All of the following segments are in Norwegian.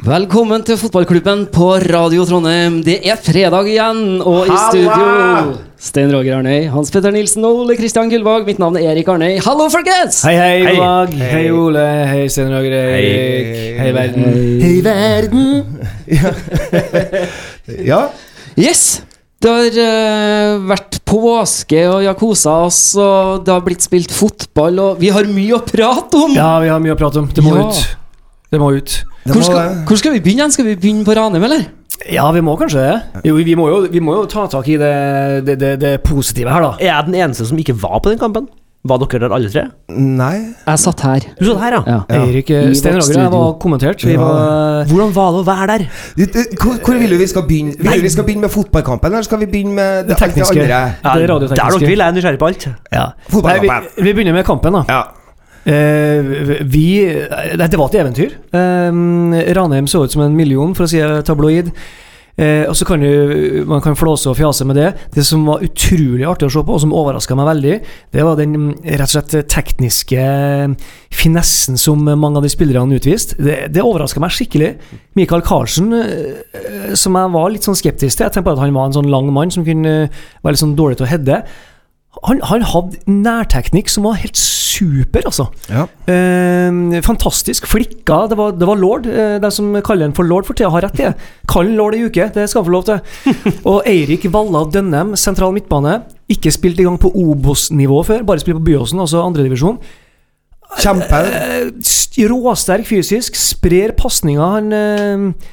Velkommen til fotballklubben på Radio Trondheim. Det er fredag igjen, og i studio Stein Roger Arnøy, Hans Petter Nilsen og Ole Kristian Gullvåg. Mitt navn er Erik Arnøy. Hallo, folkens! Hei, hei, Hei. Gullvåg. Hei. Hei. Ole. Hei, Stein Roger Erik. Hei. Hei, verden. Hei. verden! ja. Yes! Det har uh, vært påske, og vi har kosa oss, og det har blitt spilt fotball, og vi har mye å prate om! Ja, vi har mye å prate om. Det må Ja. ut. Det må ut. Det Hvor må skal, det. hvor skal vi begynne? Skal vi begynne på Ranheim, eller? Ja, vi må kanskje det. Jo, vi må jo, vi må jo ta tak i det, det, det, det positive her, da. Er jeg den eneste som ikke var på den kampen? Var dere der alle tre? Nei. Jeg satt her. Du satt her, ja. Ja. Eirik, eh, Stein Roger og jeg var kommentert. Vi Ja. var Hvordan var det å være der? Hvor, hvor vil du vi skal begynne? Vil du vi skal begynne med fotballkampen, eller skal vi begynne med Det det tekniske. andre? Ja, det er Der dere vil, jeg er nysgjerrig på alt. ja. Nei, vi, vi begynner med kampen, da. Ja. Eh, vi Nei, Det var et eventyr. Eh, Ranheim så ut som en million, for å si tabloid. Eh, og så kan du, Man kan flåse og fjase med det. Det som var utrolig artig å se på, og som overraska meg veldig, det var den rett og slett tekniske finessen som mange av de spillerne utviste. Det, det overraska meg skikkelig. Michael Carlsen, eh, som jeg var litt sånn skeptisk til Jeg tenkte at han var en sånn lang mann som kunne være litt sånn dårlig til å heade. Han, han hadde nærteknikk som var helt super, altså. Ja. Eh, fantastisk. Flikka. Det var, det var lord. Eh, de som kaller han for lord for tida, har rett i det. Kall han lord ei uke, det skal han få lov til. Og Eirik Valla Dønnem, sentral midtbane. Ikke spilt i gang på Obos-nivå før, bare spilt på Byåsen, altså andredivisjon. Kjempe. Eh, råsterk fysisk, sprer pasninger. Han eh,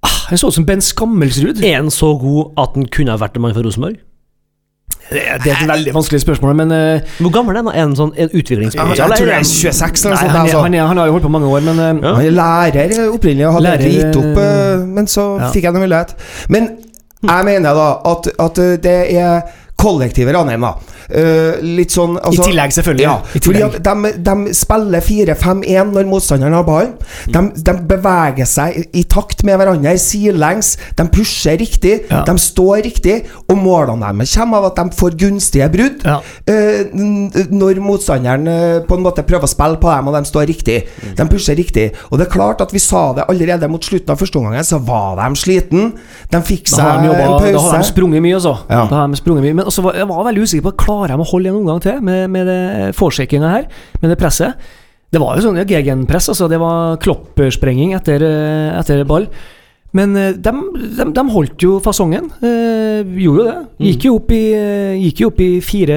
ah, Han så ut som Ben Skammelsrud. Er han så god at han kunne ha vært en mann for Rosenborg? Det, er et veldig vanskelig spørsmål, men uh, Hvor gammel er han? Er han sånn en Ja, utviklingspotensial? jeg tror det er 26 eller noe sånt. han, er, Altså. han, er, han har jo holdt på mange år, men uh, Ja. Han er lærer opprinnelig og hadde Lærer, gitt opp, uh, men så ja. fikk jeg en mulighet. Men jeg mener da at, at eh, det er kollektive Ranheim, da. Eh, litt sånn I tillegg, selvfølgelig. Ja, tillegg. fordi at de, de spiller 4-5-1 når motstanderen har ballen. De, de beveger seg i takt med hverandre sidelengs. De pusher riktig, Ja. de står riktig, og målene deres kommer av at de får gunstige brudd. Ja. uh, når motstanderen uh, på en måte prøver å spille på dem, og de står riktig. De pusher riktig. Og det er klart at vi sa det allerede mot slutten av første omgang, så var de sliten. De fikk seg en en da har de sprunget mye, altså. Ja. Da har de sprunget mye. Men også var, jeg var veldig usikker på Klarer de å holde en omgang til med, med det forshakinga her, med det presset. Det var jo sånn ja, gegenpress, altså. Det var kloppersprenging etter, eh, etter ball. Men eh, de, de, de holdt jo fasongen. Eh, gjorde jo det. Gikk jo, opp i, eh, gikk jo opp i fire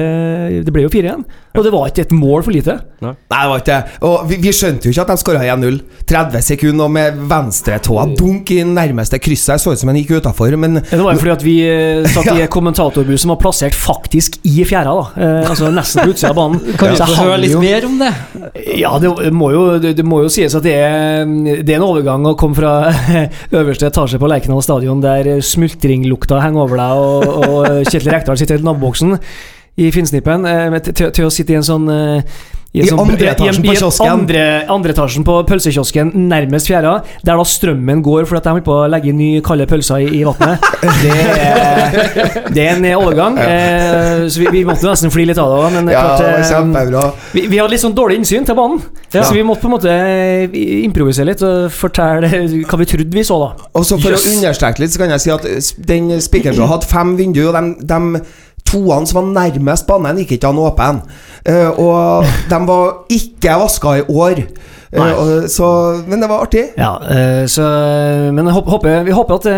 Det ble jo fire igjen. Og det var ikke et mål for lite. Nei, det var ikke det. Og vi, vi skjønte jo ikke at de skåra 1-0. 30 sekunder og med venstretåa dunk i nærmeste krysset. Jeg så ut som han gikk utafor, men Det var jo fordi at vi eh, satt i et kommentatorbuss som var plassert faktisk i fjæra. da eh, Altså nesten på utsida av banen. Kan vi få høre litt jo- mer om det? Ja, det må jo, det, det må jo sies at det er, det er en overgang å komme fra øverste etasje på Lerkendal stadion, der smultringlukta henger over deg, og, og Kjetil Rekdal sitter i naboboksen i Finnsnippen, eh, til, til å sitte i en sånn eh, I en sånn- andre etasjen i i. Andre, andre etasjen på pølsekiosken nærmest fjæra, der da strømmen går fordi de holder på å legge nye kalde pølser i, i vannet. Det, det er en overgang, eh, så vi, vi måtte nesten fly litt av det òg, men ja, klart, eh, vi, vi hadde litt sånn dårlig innsyn til banen, Ja. så vi måtte på en måte eh, improvisere litt og fortelle hva vi trodde vi så, da. Og så For yes. å understreke litt, så kan jeg si at den spikerbrua hadde fem vinduer, og de, de toene som var nærmest banen, gikk ikke an åpen. åpne. Eh, og de var ikke vaska i år. Nei. så, men det var artig. Ja, eh, så, Men håper, vi håper at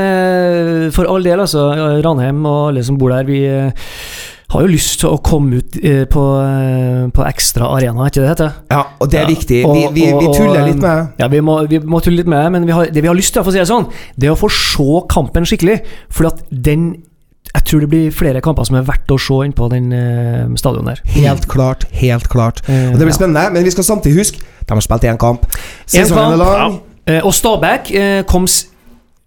for all del, altså, Ranheim og alle som bor der, vi har jo lyst til å komme ut på, på ekstra arena, ikke det det heter? Ja, og det er Ja, viktig. vi, vi, vi tuller litt med Ja, vi må, vi må tulle litt med det, men vi har, det vi har lyst til, for å si det sånn, det er å få se kampen skikkelig. For at den Jeg tror det blir flere kamper som er verdt å se inn på den uh, stadion der. Helt klart, helt klart. Uh, Og det blir ja. spennende, men vi skal samtidig huske de har spilt én kamp. En Sesongen er kamp, Ja. Uh, og Stabæk uh, kom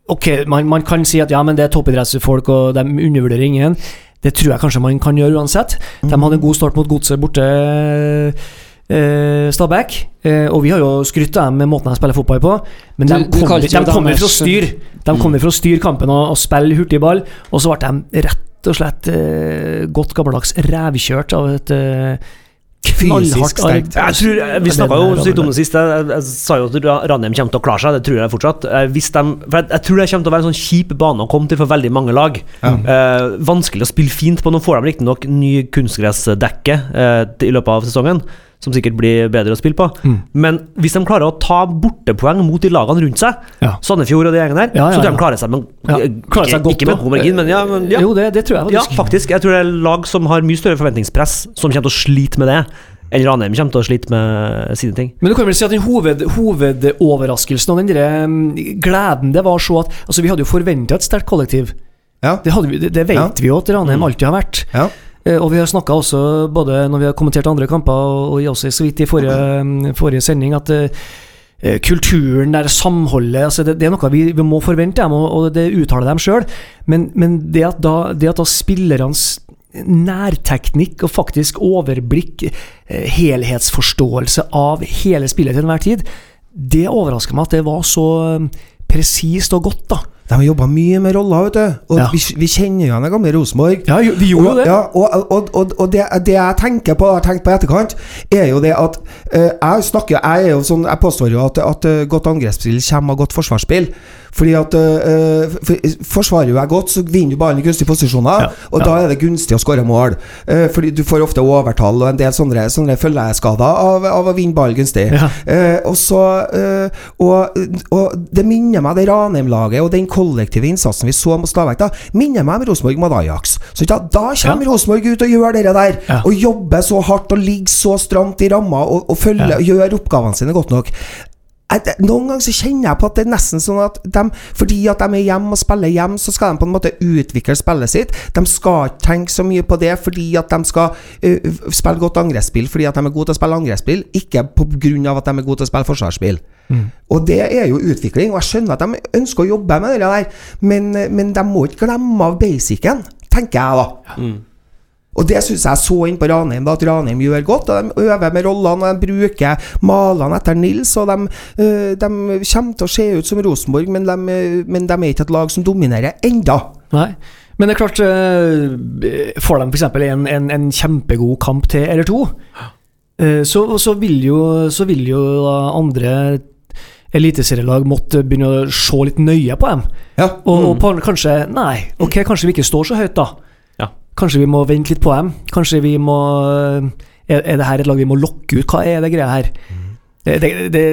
Ok, man, man kan si at ja, men det er toppidrettsfolk, og de undervurderer ingen. Det tror jeg kanskje man kan gjøre uansett. De hadde en god start mot Godset borte, eh, Stabæk. Eh, og vi har jo skrytt av dem med måten de spiller fotball på, men de Du- du kommer kalte de kommer fra å styre. De kommer for å styre kampen og, og spille hurtigball, og så ble de rett og slett eh, godt gammeldags revkjørt av et eh, knallhardt sterkt. Jeg tror, eh, Vi snakka jo litt om det sist. Jeg, jeg sa jo at Ra- Ranheim kommer til å klare seg, det tror jeg fortsatt. Eh, Hvis de, for jeg, jeg tror det kommer til å være en sånn kjip bane å komme til for veldig mange lag. Eh, vanskelig å spille fint på. Nå får de riktignok ny kunstgressdekke eh, i løpet av sesongen, som sikkert blir bedre å spille på. Mm. Men hvis de klarer å ta bortepoeng mot de lagene rundt seg, Ja. Sandefjord og de gjengene der, Ja, ja, så tror jeg de klarer seg, men Ja, eh, klarer seg ikke, godt ikke med god margin, men ja. Men, ja. Jo, det, det tror jeg Ja, faktisk. faktisk. Jeg tror det er lag som har mye større forventningspress, som kommer til å slite med det, enn Ranheim kommer til å slite med sine ting. Men du kan vel si at den hoved, hovedoverraskelsen og den der, mm, gleden det var så at Altså, vi hadde jo forventa et sterkt kollektiv. Ja. Det, hadde vi, det, det vet Ja. vi jo at Ranheim alltid har vært. Ja. Eh, Og vi har snakka også, både når vi har kommentert andre kamper, og og også så vidt i forrige, mm, forrige sending, at eh, eh, kulturen der, samholdet altså det, det er noe vi, vi må forvente dem, og, det uttaler dem sjøl. Men, men det at da, det at da spillernes nærteknikk og faktisk overblikk, helhetsforståelse av hele spillet til enhver tid, det overrasker meg at det var så eh, presist og godt, da. De har jobba mye med roller, vet du. Og Ja. vi, vi kjenner igjen det gamle Rosenborg. Ja, vi gjorde og, det. Ja, og, og, og, det, det jeg tenker på, har tenkt på etterkant, er jo det at uh, Jeg snakker Jeg er jo sånn Jeg påstår jo at, at uh, godt angrepsspill kommer av godt forsvarsspill. Fordi at uh, for, Forsvarer du deg godt, så vinner du ballen i gunstige posisjoner. Ja, Og da er det gunstig å skåre mål. Eh, fordi du får ofte overtall og en del sånne, sånne følgeskader av, av å vinne ballen gunstig. Eh, og så eh, og, det minner meg, det Ranheim-laget og den kollektive innsatsen vi så mot Stabæk, da minner meg om Rosenborg mot Ajax. Så da, da kommer Rosenborg ut og gjør det der. Ja. Og jobber så hardt og ligger så stramt i ramma og, og følger, gjør oppgavene sine godt nok. Jeg- Noen ganger så kjenner jeg på at det er nesten sånn at de, fordi at de er hjemme og spiller hjem, så skal de på en måte utvikle spillet sitt. De skal ikke tenke så mye på det fordi at de skal uh, spille godt angrepsspill fordi at de er gode til å spille angrepsspill, ikke av at de er gode til å spille forsvarsspill. Og det er jo utvikling, og jeg skjønner at de ønsker å jobbe med det der, men, men de må ikke glemme av basicen, tenker jeg da. Og det syns jeg så inn på Ranheim, at Ranheim gjør godt. og De øver med rollene, og de bruker malene etter Nils. Og de, øh, de kommer til å se ut som Rosenborg, men de, øh, men de er ikke et lag som dominerer enda. Nei. Men det er klart, eh, får de f.eks. En, en, en kjempegod kamp til eller to, eh, så, så, vil jo, så vil jo andre eliteserielag måtte begynne å se litt nøye på dem. Ja. Og, og på, kanskje Nei, ok, kanskje vi ikke står så høyt, da. Kanskje vi må vente litt på dem. Kanskje vi må Er, er det her et lag vi må lokke ut? Hva er det greia her? Det, det, det,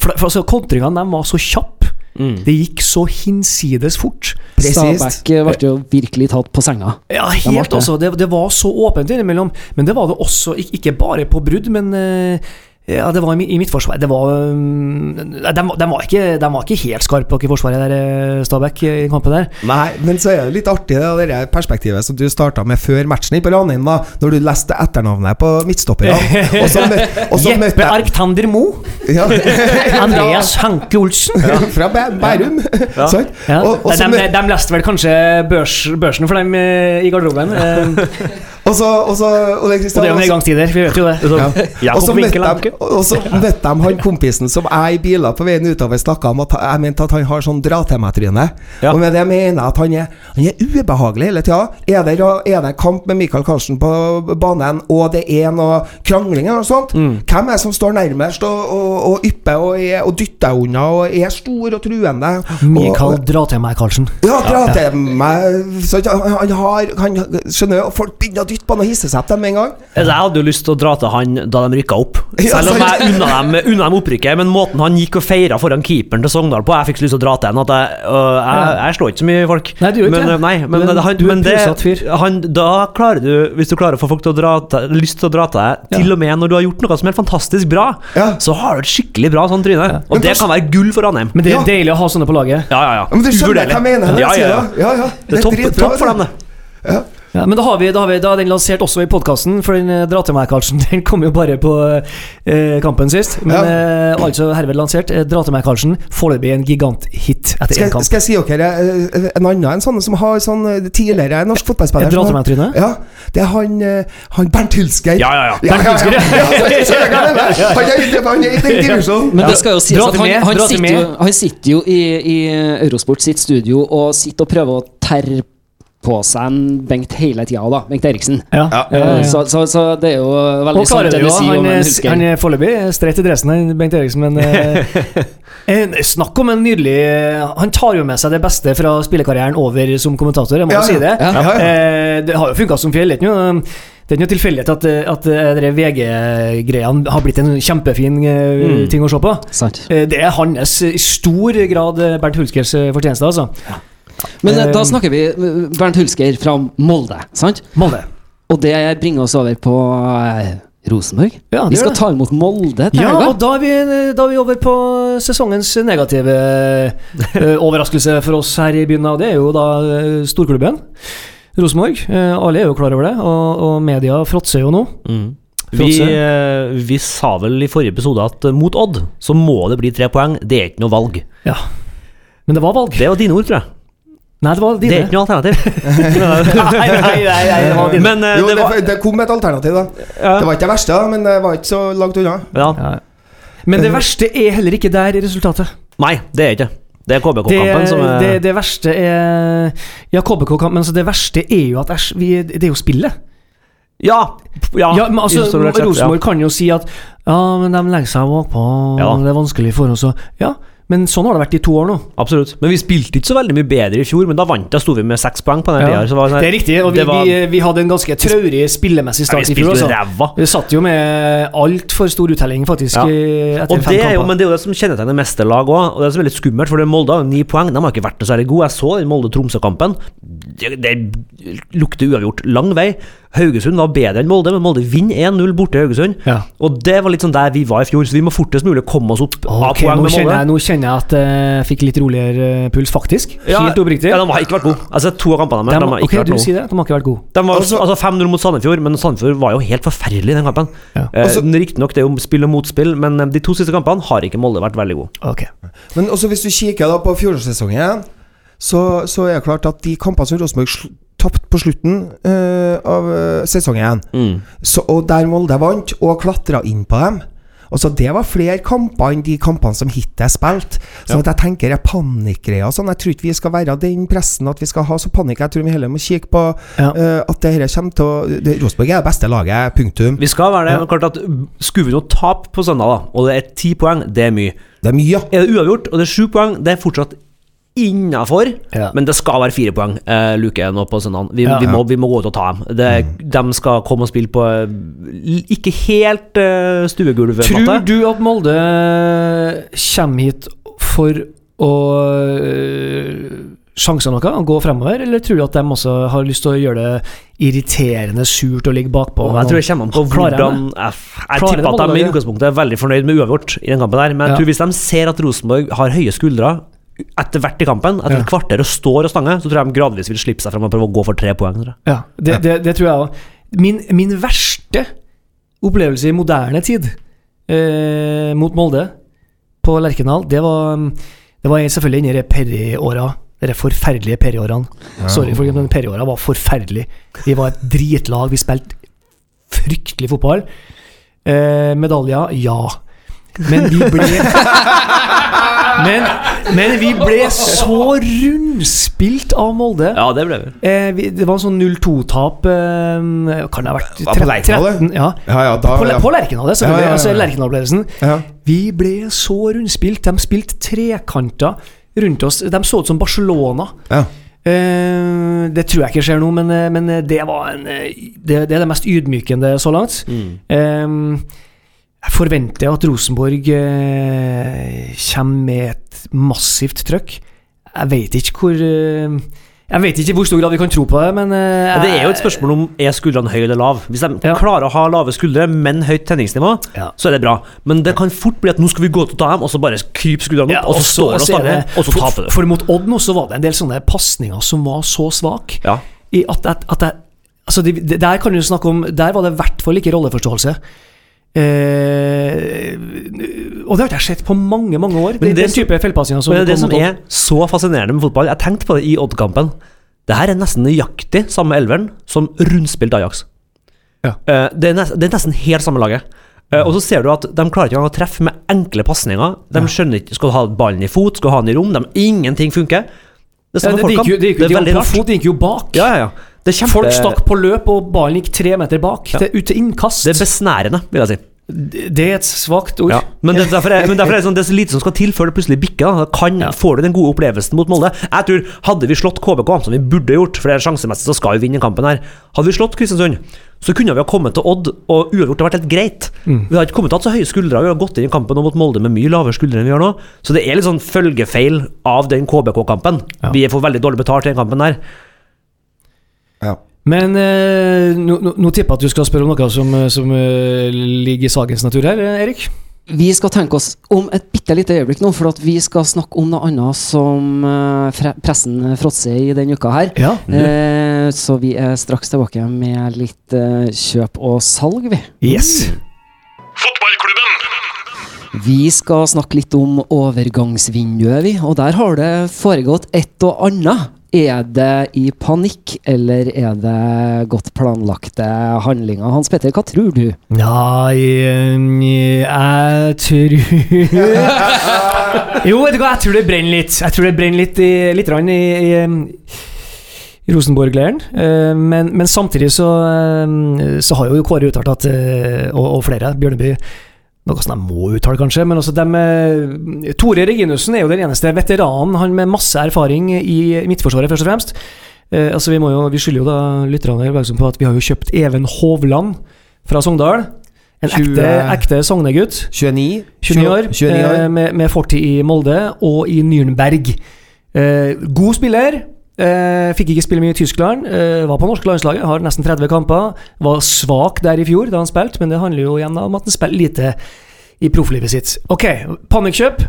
for, for altså, Kontringene var så kjappe. Mm. Det gikk så hinsides fort. Stabæk eh, ble jo virkelig tatt på senga. Ja, helt altså. Det, det var så åpent innimellom. Men det var det også, ikke bare på brudd, men eh, ja, det var i, mitt forsvar. Det var um, de, de, var ikke, de var ikke helt skarpe i forsvaret der, eh, Stabæk, i kampen der. Nei, men så er det litt artig det, det der perspektivet som du starta med før matchen på Ranheim, da når du leste etternavnet på midtstopperne. Jeppe Arktander Mo. ja, Andreas Hanke Olsen. ja, Fra Bæ- Bærum. Sant? Ja. Og, og, så de, de, leste vel kanskje børs, børsen for dem eh, i garderoben. eh, og så og det, Christian, og det er jo og nedgangstider, vi vet jo det. Ja. Jakob Og så møtte de, og så møtte de han kompisen som jeg i biler på veien utover snakka om at jeg mente at han har sånn dra-til-meg-tryne. Ja. Og med det mener jeg at han er, han er ubehagelig hele tida. Er, er det kamp med Michael Karlsen på banen, og det er noe krangling eller noe sånt, Mm. hvem er det som står nærmest og, og, og ypper og, er, og dytter unna og er stor og truende? Mikael, dra til meg, Karlsen. ja, dra til meg så han, han har han, Skjønner du? Folk begynner å dytte han og hisse seg til dem med en gang. Altså, Jeg hadde jo lyst til å dra til han da de rykka opp. Selv om jeg unna dem, unna dem opprykket. Men måten han gikk og feira foran keeperen til Sogndal på, jeg fikk så lyst til å dra til han. At jeg, øh, jeg, jeg slår ikke så mye folk. Nei, du gjør ikke men, det. øh, Nei, men, er han, men det, han, da klarer du, hvis du klarer å få folk til å dra til, lyst til å dra til deg, til og med når du har gjort noe som er fantastisk bra, Ja. så har du et skikkelig bra sånn tryne. Og Men det kan være gull for Ranheim. Men det er Ja. deilig å ha sånne på laget. Ja, ja, ja. Ja, Men du skjønner hva jeg mener? Ja, ja, ja. det? ja, ja. Det er topp, topp for dem, du. det. Ja. Ja, men da har, vi, da, har vi, da er den lansert også i podkasten, for den eh, dra til meg, Karlsen. Den kom jo bare på eh, kampen sist. Men eh, altså herved lansert. Eh, dra til meg, Karlsen. Foreløpig en giganthit etter Skal, én kamp. skal jeg si dere okay, en annen en sånn som har sånn eh, tidligere norsk fotballspiller dra til meg-tryne? Ja, det er han, eh, han Bernt Hulsker. Ja, ja, ja. Bernt ja, ja. ja. Han er i- han den divisjonen. Men det skal jo sies at han, han, sitter jo, han sitter jo i, i Eurosport sitt studio og sitter og prøver å terre på seg en Bengt hele tida, da. Bengt Eriksen. Ja. Ja. ja, Så, så, så det er jo veldig Og sant det det du jo. sier Han, han er foreløpig streit i dressen, han, Bengt Eriksen, men eh, eh, Snakk om en nydelig Han tar jo med seg det beste fra spillekarrieren over som kommentator, jeg må Ja, jo si det. ja. Ja, ja. Eh, det har jo funka som fjell. Det er ikke noe, det er ikke noe tilfeldighet at, at VG-greiene har blitt en kjempefin eh, Mm. ting å se på. Sant. Det er hans i stor grad Bernt Hulskers fortjeneste, altså. Men eh, da Eh, snakker vi eh, Bernt Hulsker fra Molde, sant? Molde. Og det bringer oss over på eh, Rosenborg. Ja, vi skal det. ta imot Molde til Ja, helga. og da er, vi, da er vi over på sesongens negative overraskelse for oss her i byen. Og det er jo da storklubben Rosenborg. Alle er jo klar over det, og, og media fråtser jo nå. Mm. Vi, vi sa vel i forrige episode at mot Odd så må det bli tre poeng. Det er ikke noe valg. Ja. Men det var valg. Det var dine ord, tror jeg. Nei, det var Det er ikke noe alternativ. nei, nei, nei, nei, det var dine. Men uh, Jo, det var det kom et alternativ, da. ja. Det var ikke det verste, da, men det var ikke så langt unna. ja. Ja. Men det verste er heller ikke der i resultatet. Nei, det er ikke det. er KBK-kampen som er det, det verste er Ja, KBK-kampen, men så det verste er jo at æsj, vi, det er jo spillet. Ja! Ja, Ja, men altså, sett, ja. Kan jo si at Ja, men de legger seg bakpå, Ja. det er vanskelig for oss å Ja, men sånn har det vært i to år nå. Absolutt. Men vi spilte ikke så veldig mye bedre i fjor, men da vant Da sto vi med seks poeng på den Ja. tida. så det sånn- er riktig, og vi, var- vi, vi hadde en ganske traurig spillemessig start ja, i fjor. spilte jo Altså. ræva. Vi satt jo med altfor stor uttelling, faktisk, Ja. etter Og fem det er jo, kamper. men det er jo det som kjennetegner mesterlag lag òg. Og det er så veldig skummelt, for det Molde har ni poeng. De har ikke vært noe særlig gode. Jeg så den Molde-Tromsø-kampen. Det, det lukter uavgjort lang vei. Haugesund var bedre enn Molde, men Molde vinner 1-0 borte i Haugesund. Ja. Og det var litt sånn der vi var i fjor, så vi må fortest mulig komme oss opp av poeng med kjenner, Molde. jeg, nå kjenner jeg at jeg fikk litt roligere eh, puls, faktisk. Ja, Helt oppriktig. Ja, de har ikke vært gode. Altså, to av kampene deres, De- de har ikke ikke vært du noe. sier det. De har ikke vært gode. De var Altså- altså 5-0 mot Sandefjord, men Sandefjord var jo helt forferdelig i den kampen. Ja. Eh, Altså- Riktignok det er jo spill og motspill, men eh, de to siste kampene har ikke Molde vært veldig gode. Ok. Men også hvis du kikker da på fjorårssesongen, så, så er det klart at de kampene som Rosenborg tapte på slutten uh, av eh, sesongen, Mm. så, og der Molde vant, og klatra inn på dem Altså Det var flere kamper enn de kampene som hittil er spilt. Så at jeg tenker er panikkgreier og sånn. Jeg tror ikke vi skal være den pressen at vi skal ha så panikk. Jeg tror vi heller må kikke på Ja. uh, at det her kommer til å Rosenborg er det beste laget, punktum. Vi skal være det, Ja. klart at Skulle vi nå tape på søndag, da, og det er ti poeng, det er mye. Det er mye, ja. Er det uavgjort, og det er sju poeng, det er fortsatt innafor. Ja. Men det skal være fire poeng eh, luke nå på søndag. Vi, Ja. vi, må, vi må gå ut og ta dem. Det, De skal komme og spille på eh, ikke helt uh, Tror måte. du at Molde kommer hit for å sjanser sjanse noe og gå fremover, eller tror du at de også har lyst til å gjøre det irriterende surt å ligge bakpå? Jeg tror det kommer an på hvordan Jeg, jeg tipper at de i utgangspunktet er veldig fornøyd med uavgjort i den kampen der, men jeg Ja. tror hvis de ser at Rosenborg har høye skuldre etter hvert i kampen, etter Ja. et kvarter og står og stanger, så tror jeg de gradvis vil slippe seg frem og prøve å gå for tre poeng. Tror jeg. Ja, det, det, det tror jeg òg. Min, min verste opplevelse i moderne tid eh, mot Molde på Lerkendal, det var, det var selvfølgelig inni de Perry-åra. De forferdelige Perry-årene. Sorry, for men Perry-åra var forferdelig. Vi var et dritlag. Vi spilte fryktelig fotball. Eh, medaljer, ja. Men vi ble men, men vi ble så rundspilt av Molde. Ja, det ble vi. Eh, vi, det var en sånn 0-2-tap eh, Kan det ha vært 13, på Lerkendal, 13? Ja. Ja, ja, da, På, på Lerkendal, det, selvfølgelig. Ja, ja, ja. Altså Lerkendal-opplevelsen. Ja. Vi ble så rundspilt. De spilte trekanter rundt oss. De så ut som Barcelona. Ja. Uh, det tror jeg ikke skjer nå, men, eh, men det var en eh, det, det er det mest ydmykende så langt. Eh, jeg forventer at Rosenborg eh, kommer med et massivt trøkk. Jeg vet ikke hvor eh, Jeg vet ikke i hvor stor grad vi kan tro på det, men eh, Ja, det er jo et spørsmål om er skuldrene høye eller lave. Hvis de Ja. klarer å ha lave skuldre, men høyt tenningsnivå, Ja. så er det bra. Men det kan fort bli at nå skal vi gå til å ta dem, og så bare krype skuldrene opp, og så står og er stanger, og så for, taper du. For mot Odd nå så var det en del sånne pasninger som var så svake. At, at, at jeg, altså de- Der kan du snakke om Der var det i hvert fall ikke rolleforståelse. Eh, og det har ikke jeg sett på mange mange år. Men Det, den type feilpassinger som Men det det som er så fascinerende med fotball. Jeg tenkte på det i Odd-kampen. Det her er nesten nøyaktig samme elveren som rundspilte Ajax. Ja. Eh, det, er nest, det er nesten helt samme laget. Eh, og så ser du at de klarer ikke engang å treffe med enkle pasninger. De skjønner ikke Skal du ha ballen i fot, skal du ha den i rom? De, ingenting funker. Det Ja, det, det gikk jo, det gikk Det er rart. fot, det gikk jo bak. Ja, ja, ja. Det kjempe... Folk stakk på løp, og ballen gikk tre meter bak. Ja. Det er ut til innkast. Det er besnærende, vil jeg si. Det er et svakt ord. Ja. Men, det, derfor er, men derfor er det, sånn, det er så lite som skal til før det plutselig bikker. Da. Kan, Ja. Får du den gode opplevelsen mot Molde. Jeg tror Hadde vi slått KBK, som vi burde gjort, for det er sjansemessig så skal vi vinne kampen her Hadde vi slått Kristiansund, så kunne vi ha kommet til Odd, og uavgjort har vært helt greit. Mm. Vi har ikke kommet til å ha så høye skuldre. Vi har gått inn i kampen mot Molde med mye lavere skuldre enn vi har nå. Så det er litt sånn følgefeil av den KBK-kampen. Ja. Vi får veldig dårlig betalt i den kampen der. Men eh, nå, nå, nå tipper jeg at du skal spørre om noe som, eh, som uh, ligger i sakens natur her, eh, Erik. Vi skal tenke oss om et bitte lite øyeblikk nå, for at vi skal snakke om noe annet som uh, pressen fråtser i denne uka her. Ja. Uh, så vi er straks tilbake med litt kjøp og salg, vi. Yes. Vi skal snakke litt om overgangsvinduet, vi. Og der har det foregått et og annet. Er det i panikk, eller er det godt planlagte handlinger? Hans Petter, hva tror du? Ja, jeg, jeg tror Jo, vet du hva, jeg tror det brenner litt. Jeg tror det brenner litt i, litt rann i, i, i Rosenborg-leiren. Eh, Men, men samtidig så, eh, så har jo Kåre uttalt at eh, og, og flere, Bjørneby noe som de må uttale, kanskje, men også dem, eh, Tore Reginussen er jo den eneste veteranen, han med masse erfaring i Midtforsvaret, først og fremst. Eh, altså Vi må jo, vi skylder jo da lytterne oppmerksom på at vi har jo kjøpt Even Hovland fra Sogndal. En 20 ekte, ekte Sognegutt. 29. 29 år, 29 år. eh, med, med fortid i Molde og i Nürnberg. Eh, god spiller. Eh, fikk ikke spille mye i Tyskland. Eh, var på norske landslaget, har nesten 30 kamper. Var svak der i fjor da han spilte, men det handler jo igjen om at han spiller lite i profflivet sitt. Ok, panikkjøp.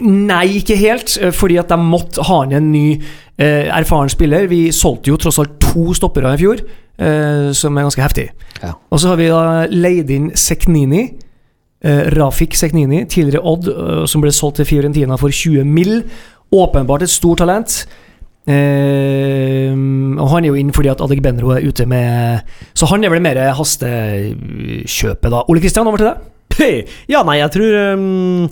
Nei, ikke helt, eh, fordi at de måtte ha inn en ny eh, erfaren spiller. Vi solgte jo tross alt to stoppere i fjor, eh, som er ganske heftig. Ja. Og så har vi da leid inn Seknini. Eh, Rafik Seknini, tidligere Odd, som ble solgt til Fiorentina for 20 mill. Åpenbart et stort talent. Eh, og han er jo inn fordi at Adek Benro er ute med Så han er vel mer hastekjøpet, da. Ole Kristian, over til deg. Ja, nei, jeg tror um,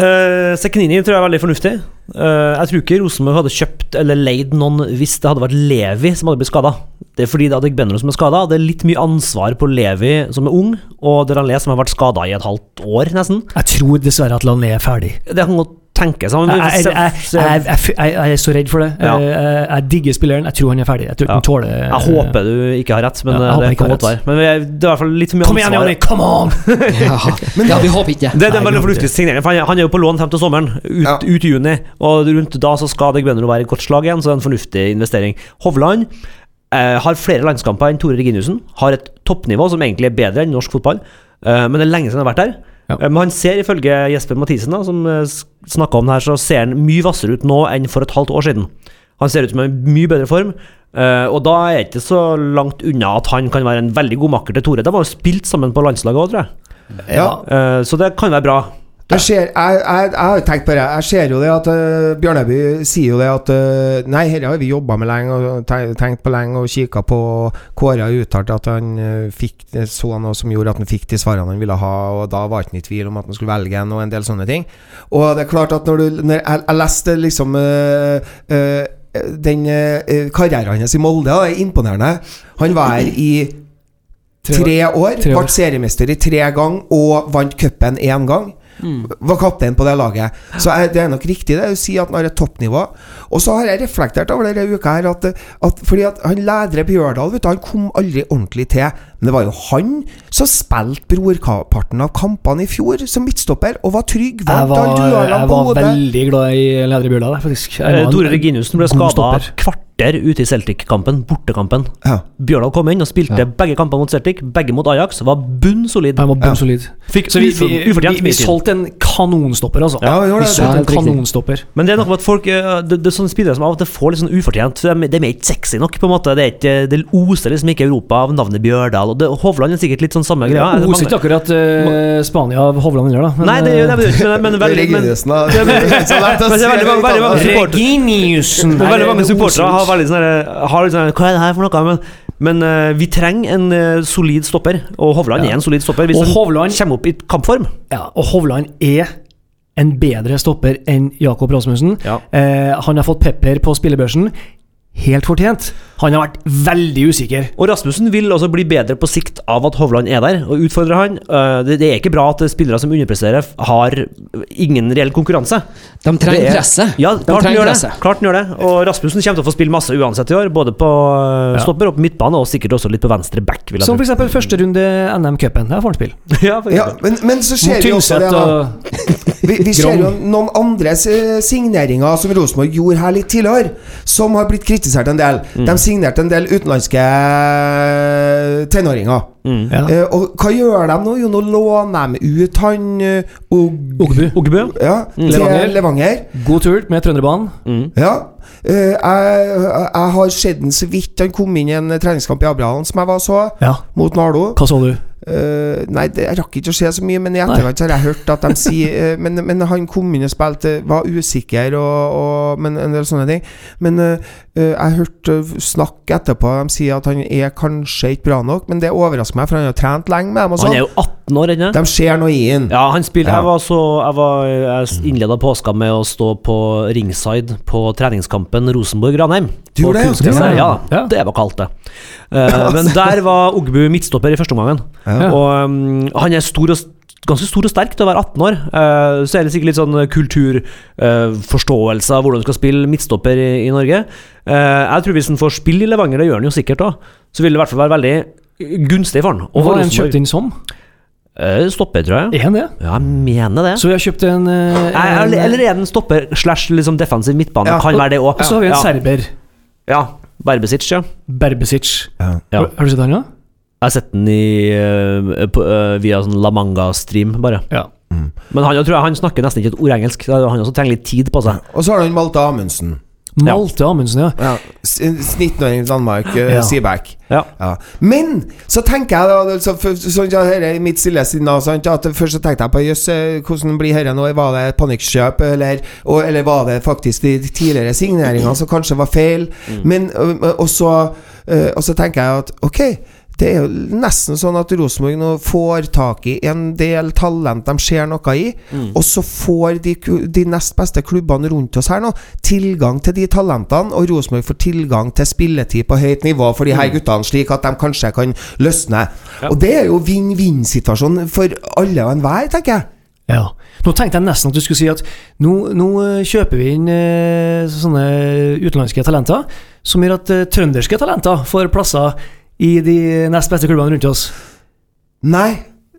uh, Seknini tror jeg er veldig fornuftig. Uh, jeg tror ikke Rosenborg hadde kjøpt eller leid noen hvis det hadde vært Levi som hadde blitt skada. Det er fordi det er hadde Benro som er skada. Det er litt mye ansvar på Levi som er ung, og Delanlé som har vært skada i et halvt år, nesten. Jeg tror dessverre at Lané er ferdig. Det kan godt tenkes. Han- Jeg, jeg, jeg, jeg, jeg, jeg, jeg er så redd for det. Ja. Jeg, jeg, jeg digger spilleren. Jeg tror han er ferdig. Jeg tror Ja. han tåler jeg håper du ikke har rett, men Ja, eh, det kan godt være. Men det er i hvert fall litt for mye Kom igjen. Jonny! Come on! Ja, ja vi håper ikke Det, det er en veldig fornuftig signering. For han, han er jo på lån frem til sommeren, ut, Ja. ut i juni. Og rundt da så skal Deg å være et godt slag igjen, så det er en fornuftig investering. Hovland eh, har flere landskamper enn Tore Reginiussen. Har et toppnivå som egentlig er bedre enn norsk fotball. Eh, men det er lenge siden han har vært der. Ja. Eh, men han ser ifølge Jesper Mathisen, da, som uh, snakka om det her, så ser han mye hvassere ut nå enn for et halvt år siden. Han ser ut som en mye bedre form. eh, og da er det ikke så langt unna at han kan være en veldig god makker til Tore. De har jo spilt sammen på landslaget òg, tror jeg. Ja. Eh, så det kan være bra. Ser, jeg, jeg, jeg har tenkt på det. Jeg ser jo det at uh, Bjørneby sier jo det at uh, Nei, dette har vi jobba med lenge og tenkt på lenge og kikka på. Kåre har uttalt at han uh, fikk så noe som gjorde at han fikk de svarene han ville ha, og da var han ikke i tvil om at han skulle velge en, og en del sånne ting. Og det er klart at når du når jeg, jeg leste liksom den karrieren hans i Molde, det er imponerende. Han var her i tre år, Tre år. ble seriemester i tre ganger og vant cupen én gang. Var kaptein på det laget. Så jeg, det er nok riktig det å si at han har et toppnivå. Og så har jeg reflektert over denne uka her at, at Fordi at han ledere Bjørdal vet du, Han kom aldri ordentlig til. Men det var jo han som spilte brorparten av kampene i fjor som midtstopper, og var trygg. Jeg var, jeg var veldig glad i Ledre Bjørla, der, faktisk. Eh, Tore Reginiussen ble skada kvarter ute i Celtic-kampen, bortekampen. Ja. Bjørndal kom inn og spilte Ja. begge kampene mot Celtic, begge mot Ajax. Var bunn solid. Var bunn -solid. bunnsolid. Fikk Så vi, vi, vi, vi, solgte en kanonstopper, altså. Ja, vi vi solgte en kanonstopper. Men det er noe med at folk eh, Det, det er sånne spillere som av og til får litt sånn ufortjent De, de er ikke sexy nok, på en måte. Det, er ikke, det oser liksom ikke Europa av navnet Bjørdal. Og det, Hovland er sikkert litt sånn samme greia. Det oser ikke akkurat uh, Spania av Hovland heller, da. Men, Nei, det gjør det ikke, men, men, veldig, men, Reginiussen Ja, veldig mange- supportere- har veldig sånn sånn Hva er det her for noe? Men, men uh, vi trenger en uh, solid stopper, og Hovland Ja. er en solid stopper hvis Og han Hovland- kommer opp i kampform. Ja, og Hovland er en bedre stopper enn Jakob Rasmussen. Ja. Eh, han har fått pepper på spillebørsen. Helt fortjent. Han har vært veldig usikker. Og Rasmussen vil også bli bedre på sikt av at Hovland er der og utfordrer han. Eh, Det, er ikke bra at spillere som underpresterer, har ingen reell konkurranse. De trenger er- presset. Ja, klart han trenger gjør det. Klart han gjør det. Og Rasmussen kommer til å få spille masse uansett i år, både på Ja. stopper og på midtbane, og sikkert også litt på venstre back. Vil jeg Som f.eks. første runde NM-cupen. Der får han spille. ja, for Ja, men, men så skjer Mot vi også det, da. Vi, vi ser jo noen andre eh, signeringer som Rosenborg gjorde her litt tidligere, som har blitt kritisert en del. De signerte en del utenlandske eh, tenåringer. Mm. ja. Eh, og hva gjør de nå? Jo, nå låner de ut han uh, Og Ogbu. Ja. mm. til Levanger. Levanger. God tur med Trønderbanen. Mm. Ja. Eh, jeg, jeg har sett den så vidt han kom inn i en treningskamp i Abrahallen som jeg var så, Ja. mot Nardo. Hva så du? Uh, nei, det, jeg rakk ikke å se så mye, men i etterkant har jeg hørt at de sier uh, men, men han kom inn og spilte, var usikker og, og men en del sånne ting. Men uh, eh, jeg hørte snakk etterpå, de sier at han er kanskje ikke bra nok, men det overrasker meg, for han har trent lenge med dem Han sånn. er jo 18 år ennå. De ser noe i han. Ja, han spiller Ja. Jeg var så Jeg, var, jeg innleda påska med å stå på ringside på treningskampen Rosenborg-Ranheim. Du gjorde det, ja? Ja, Ja. det var kaldt, det. Uh, men der var Ogbu midtstopper i første omgangen. Ja. Og um, han er stor og Ganske stor og sterk til å være 18 år. Eh, så er det sikkert litt sånn kulturforståelse av hvordan du skal spille midtstopper i, Norge. Eh, jeg tror hvis han får spille i Levanger, det gjør han jo sikkert òg, så vil det i hvert fall være veldig gunstig for han. Og hva har han kjøpt inn som? Eh, stopper, tror jeg. Er han det? Ja, jeg mener det. Så vi har kjøpt en, eh, en eller, eller er den stopper slash liksom defensiv midtbane? Ja. Kan være det òg. Og så har vi en ja. serber. Ja. Berbesic, ja. Berbesic. Ja. Ja. Har, har du sett han, ja? Jeg har sett den i, uh, på, uh, via sånn La Manga-stream, bare. Ja. Men han, jeg tror jeg, han snakker nesten ikke et ord engelsk. så Han også trenger litt tid på seg. Og så har han Malte Amundsen. Malte Amundsen, ja. Ja. 19-åring i Danmark, uh, Ja. Seaback. Ja. Ja. Men så tenker jeg da så, for, sånn, ja, her er mitt stille sinn at Først så tenkte jeg på jøss, eh, hvordan blir dette nå? Var det et panikkjøp, eller, og, eller var det faktisk de tidligere signeringene som kanskje var feil? Men og, og, så, og så tenker jeg at ok, det er jo nesten sånn at Rosenborg nå får tak i en del talent de ser noe i, og så får de, de nest beste klubbene rundt oss her nå tilgang til de talentene, og Rosenborg får tilgang til spilletid på høyt nivå for de her guttene, slik at de kanskje kan løsne. Og det er jo vinn-vinn-situasjon for alle og enhver, tenker jeg. Ja. Nå tenkte jeg nesten at du skulle si at nå, nå eh, kjøper vi inn eh, sånne utenlandske talenter, som gjør at eh, trønderske talenter får plasser i de nest beste klubbene rundt oss. Nei,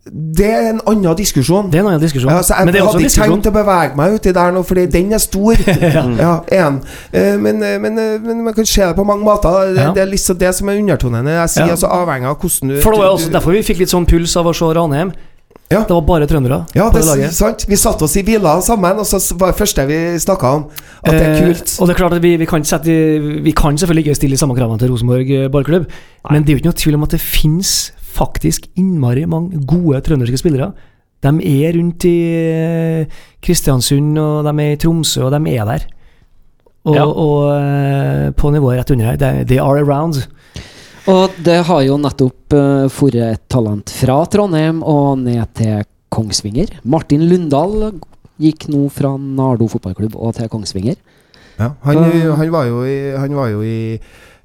det er en annen diskusjon. Det er en annen diskusjon. Ja, så jeg Men det også hadde ikke tenkt å bevege meg uti der nå, fordi den er stor. ja, en. Eh, Men, eh, men, eh, men man kan se det på mange måter. Det, Ja. det er liksom det som er undertonen. Jeg sier Ja. altså avhengig av hvordan du For det var også derfor vi fikk litt sånn puls av å se Ranheim. Ja. Det var bare trøndere Ja, på det det laget. sant. Vi satte oss i villa sammen, og så var det første vi snakka om. At det er Eh, kult. og det er klart at vi, vi, kan ikke sette, vi kan selvfølgelig ikke stille de samme kravene til Rosenborg ballklubb, Nei. men det er jo ikke noe tvil om at det finnes faktisk innmari mange gode trønderske spillere. De er rundt i eh, Kristiansund, og de er i Tromsø, og de er der. Og, Ja. og eh, på nivået rett under her. They, they are around. Og det har jo nettopp uh, vært et talent fra Trondheim og ned til Kongsvinger. Martin Lundahl gikk nå fra Nardo fotballklubb og til Kongsvinger. Ja, han, Uh. han var jo i, han var jo i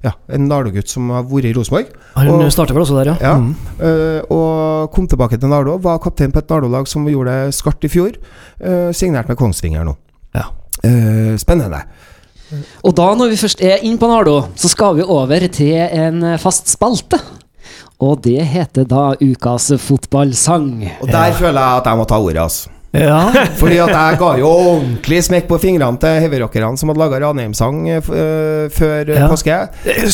ja, en Nardo-gutt som har vært i Rosenborg. Han Og- starter vel også der, ja. Ja. Mm. uh, og kom tilbake til Nardo. Var kaptein på et Nardo-lag som gjorde det skarpt i fjor. Uh, signert med Kongsvinger nå. Ja. Uh, spennende. Og da, når vi først er inne på Nardo, så skal vi over til en fast spalte. Og det heter da Ukas fotballsang. Og der føler jeg at jeg må ta ordet, altså. Ja. Fordi at jeg ga jo ordentlig smekk på fingrene til heavyrockerne som hadde laga Ranheim-sang eh, eh, før eh, Ja. påske.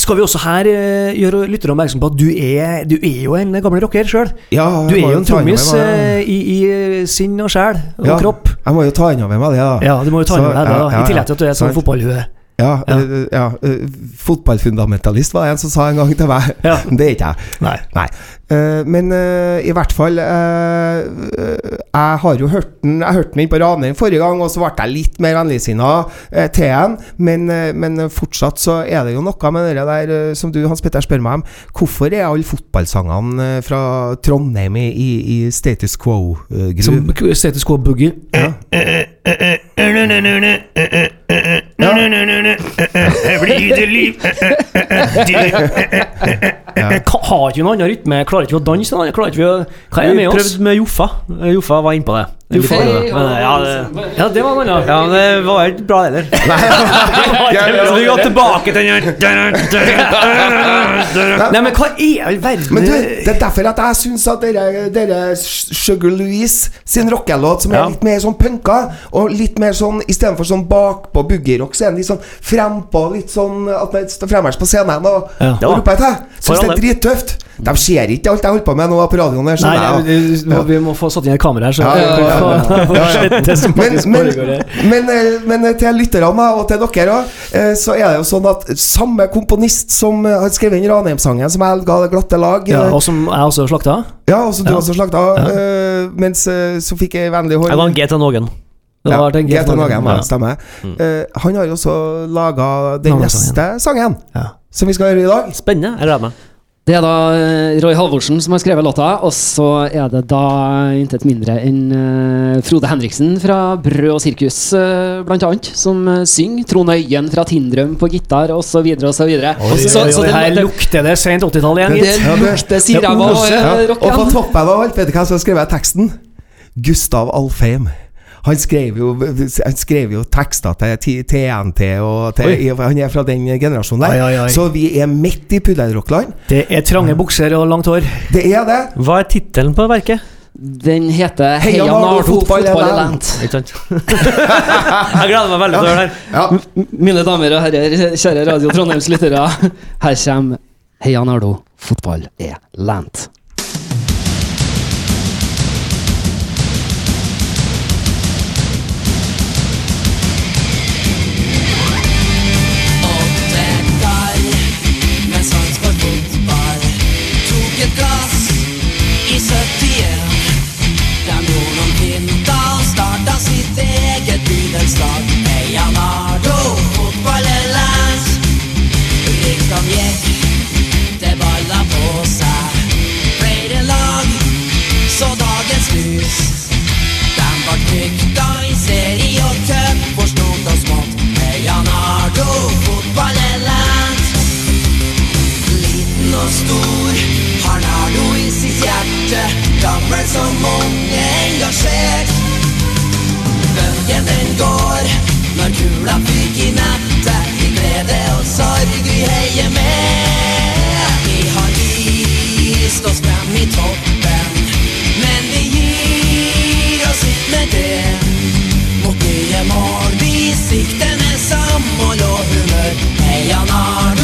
Skal vi også her gjøre lytterne oppmerksom på at du er, du er jo en gammel rocker sjøl. Ja, Du er jo en trommis i, i sinn og sjel og Ja. kropp. Jeg må jo ta innover meg det, da. Ja, du må jo ta innover deg det, ja, da. ja, I tillegg til at du er et sånn fotballhue. Ja, Ja. eh, ja eh, Fotballfundamentalist var det en som sa en gang til meg. Ja. Det er ikke jeg. Nei. Nei. Eh, men eh, i hvert fall eh, eh, Jeg har jo hørt den Jeg hørte den inn på Ranheim forrige gang, og så ble jeg litt mer vennligsinna uh, til den. Men, eh, men fortsatt så er det jo noe med det der eh, som du, Hans Petter, spør meg om. Hvorfor er alle fotballsangene eh, fra Trondheim i, i, i status Som quo-gruve? status quo boogie. ja. Blir det jeg, jeg Har ikke noen annen rytme? Jeg Klarer ikke å danse? Jeg Klarer ikke å Hva er det med oss? prøvde med Joffa. Joffa var innpå det. Joffa, på det. Hei, Men, ja, det, Ja, det var noe annet. ja, men det var ikke bra heller. Så vi går tilbake til den Nei, men hva i all verden Men du, det er derfor at jeg syns at dere, dere Sugar Louise sin rockelåt, som er litt mer sånn punka, og litt mer sånn istedenfor sånn bakpå boogierock, så er den litt sånn frempå, litt sånn at man står fremmest på scenen og, Ja. og roper etter. For Syns det er drittøft. De ser ikke alt jeg holder på med nå på radioen. her, Nei, jeg. vi, vi, vi må få satt inn et kamera her, så Ja, Men, men, men, eh, til lytterne og til dere òg, så er det jo sånn at samme komponist som eh, har skrevet inn Ranheim-sangen, som jeg ga det glatte lag Ja, eh, og som jeg også slakta. Ja, og som du Ja. også slakta. eh, mens eh, så fikk jeg vennlig hånd Jeg var en GT Nogen. Ja, Grete Nogen, Ja. stemmer. Eh, han har jo også laga den neste sangen, Ja. som vi skal høre i dag. Spennende. Jeg gleder meg. Det er da eh, Roy Halvorsen som har skrevet låta, og så er det da intet mindre enn eh, Frode Henriksen fra Brød og sirkus, eh, blant annet, som synger. Trond Øyen fra Tindrøm på gitar, osv., osv. Oi, oi, oi, her lukter det sent 80-tall igjen, Det gitt. Det- lukter det og oser, eh, Og på toppen av alt, vet du hvem som har skrevet teksten? Gustav Alfheim. Han skrev jo, han skrev jo tekster til TNT, og til, han er fra den generasjonen der. Oi, oi, oi. Så vi er midt i puddelrockland. Det er trange bukser og langt hår. Det er det. Hva er tittelen på verket? Den heter Heia Nardo, fotball er sant? jeg gleder meg veldig til å høre det her. Ja. Mine damer og herrer, kjære Radio Trondheims lyttere. Her kommer Heia Nardo, fotball er land. Når kula i natta, I glede og sorg vi heier med. Vi har vist oss frem i toppen Men vi gir oss ikke med det. Mot nye mål vi sikter med samhold og humør. Heia Nardo,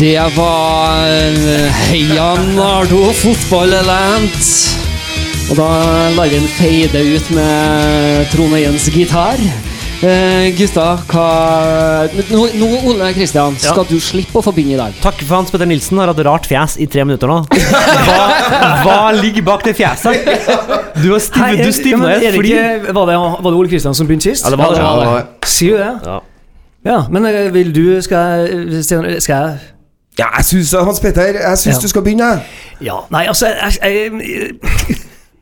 Det var eh, Heia Nardo, fotball er. Og da lar vi den feide ut med Trond Øyens gitar. Eh, gutta, hva Nå, nå Ole Kristian, Ja. skal du slippe å få begynne i dag. Takk for Hans Petter Nilsen har hatt rart fjes i tre minutter nå. Hva, hva ligger bak det fjeset? Du har stiv, Hei, du ja, stivna men i et det fly. ikke- Var det, var det Ole Kristian som begynte sist? Ja, det var det. Ja, Sier du det? Ja. Ja, men eh, vil du Skal jeg Skal jeg ja, jeg syns Hans Petter, jeg syns Ja. du skal begynne. Ja, nei, altså jeg, jeg,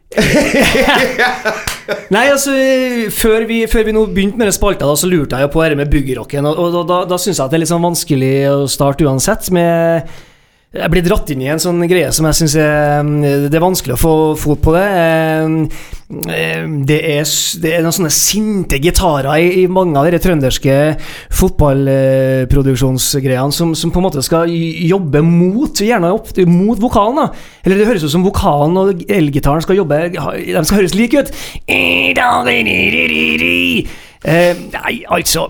Nei, altså før vi, før vi nå begynte med det spalta, da, så lurte jeg jo på dette med boogie-rocken. Og, og, da, da syns jeg at det er litt sånn vanskelig å starte uansett. Med jeg blir dratt inn i en sånn greie som jeg syns Det er vanskelig å få fot på det. Eh, Det er, det er noen sånne sinte gitarer i, i mange av de trønderske fotballproduksjonsgreiene som, som på en måte skal jobbe mot Gjerne opp, mot vokalen. da Eller det høres ut som vokalen og elgitaren skal jobbe De skal høres like ut. Eh, Nei, altså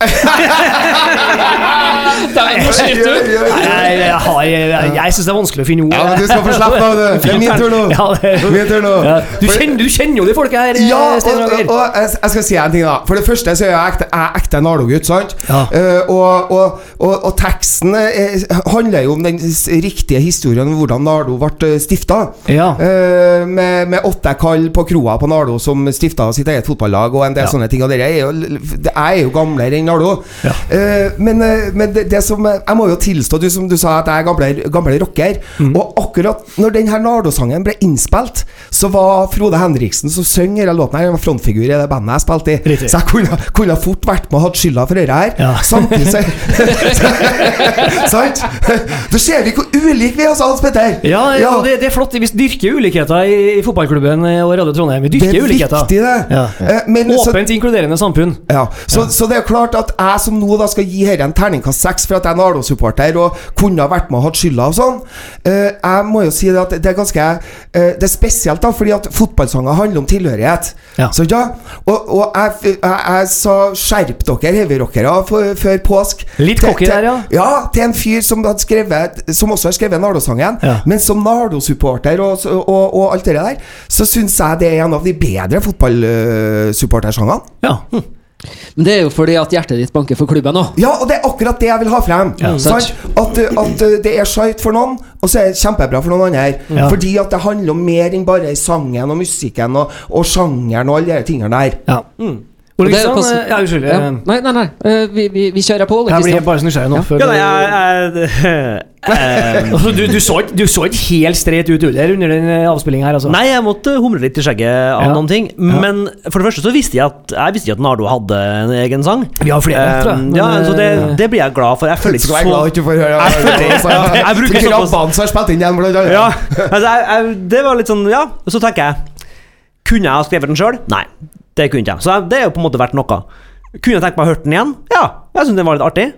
ah. Nei, jeg, jeg, jeg syns det er vanskelig å finne ord. Ja, men Du skal få slippe du. Det er min tur nå. Ja, det er Min tur nå. Ja, du, kjenner, du kjenner jo de folka her. eh, Ja, og, og, og jeg, skal si en ting, da. For det første så er jeg ekte, jeg ekte Nardo-gutt, sant? Ja. Uh, og, og, teksten er, handler jo om den riktige historien om hvordan Nardo ble stifta. Ja. Uh, med, med åtte kall på kroa på Nardo som stifta sitt eget fotballag, og en del sånne ting. Og dere er jo, jeg er jo gamlere enn Nardo. Eh, men eh, men det, det som Jeg må jo tilstå, du som du sa, at jeg er gamle, gamle rocker. Mm. Og akkurat når den her Nardo-sangen ble innspilt, så var Frode Henriksen som sang denne låten her, frontfigur i det bandet jeg spilte i. Riktig. Så jeg kunne, kunne fort vært med og hatt skylda for dette her. Ja. Samtidig så Sant? Da ser vi hvor ulike vi er, altså, Hans Petter. Ja, ja. Det, det er flott. Vi dyrker ulikheter i, i fotballklubben eh, og Radio Trondheim. Vi Det dyrker er ulikheter. viktig, det. Ja. Eh, men så- Åpent, inkluderende samfunn. Ja, så, så det er klart at jeg som nå da skal gi dette en terningkast seks for at jeg er Nardo-supporter og kunne ha vært med og hatt skylda og sånn, eh, jeg må jo si det at det er ganske eh, Det er spesielt, da, fordi at fotballsanger handler om tilhørighet. Ja. Så ja, Og, og jeg, jeg, jeg sa 'skjerp dere, heavyrockere', før påsk. Litt cocky der, ja. Ja, til en fyr som hadde skrevet Som også har skrevet Nardo-sangen. Ja. Men som Nardo-supporter og, og, og alt det der, så syns jeg det er en av de bedre fotballsupportersangene. Ja. Men det er jo fordi at hjertet ditt banker for klubben nå. Ja, og det er akkurat det jeg vil ha frem. Ja, sant? At, at uh, det er skjøyt for noen, og så er det kjempebra for noen andre. Ja. Fordi at det handler om mer enn bare sangen og musikken og, og sjangeren og alle de tingene der. ja. Og Ole det er Kristian, eh, ja, unnskyld. Ja. eh, Nei, nei, nei. eh, Vi, vi, vi kjører på, Jeg blir bare så nysgjerrig nå. Ja. før Ja, du- nei, jeg, jeg, Altså, du, du, så ikke, du så ikke helt streit ut under under den avspillinga her, altså? Nei, jeg måtte humre litt i skjegget av Ja. noen ting. Ja. Men for det første så visste jeg at Jeg visste ikke at Nardo hadde en egen sang. Vi har flere, tror jeg. Ja, så det, det blir jeg glad for. Jeg føler ikke være glad ikke for å høre Jeg bruker såpass- har spilt inn igjen, blant annet. ja, altså, jeg, jeg, Det var litt sånn Ja, så tenker jeg Kunne jeg ha skrevet den sjøl? Nei, det kunne jeg. Så det er jo på en måte verdt noe. Kunne jeg tenkt meg å høre den igjen? Ja, jeg syns den var litt artig.